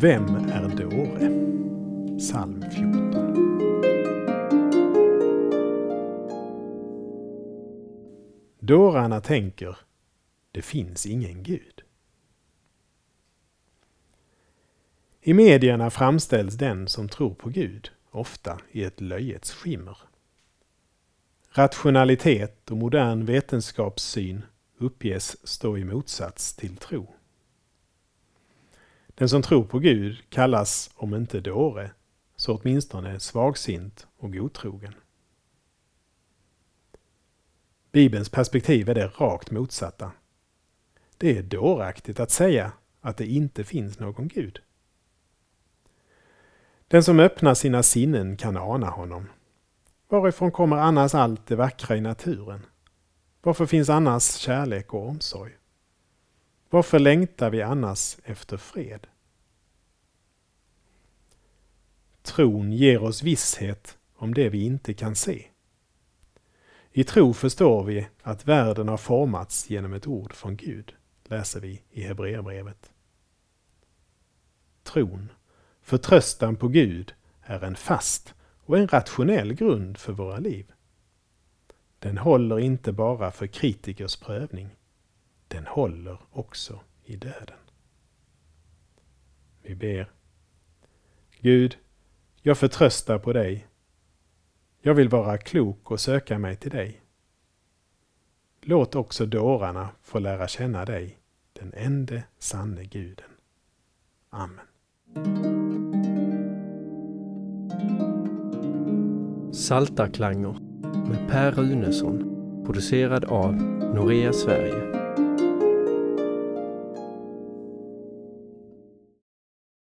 Vem är dåre? Psalm 14. Dårarna tänker, det finns ingen Gud. I medierna framställs den som tror på Gud ofta i ett löjets skimmer. Rationalitet och modern vetenskapssyn uppges stå i motsats till tro. Den som tror på Gud kallas, om inte dåre, så åtminstone svagsint och godtrogen. Bibelns perspektiv är det rakt motsatta. Det är dåraktigt att säga att det inte finns någon Gud. Den som öppnar sina sinnen kan ana honom. Varifrån kommer annars allt det vackra i naturen? Varför finns annars kärlek och omsorg? Varför längtar vi annars efter fred? Tron ger oss visshet om det vi inte kan se. I tro förstår vi att världen har formats genom ett ord från Gud, läser vi i Hebreerbrevet. Tron, förtröstan på Gud, är en fast och en rationell grund för våra liv. Den håller inte bara för kritikers prövning. Den håller också i döden. Vi ber. Gud, jag förtröstar på dig. Jag vill vara klok och söka mig till dig. Låt också dårarna få lära känna dig, den ende sanne guden. Amen. Saltarklanger med Per Runesson producerad av Norea Sverige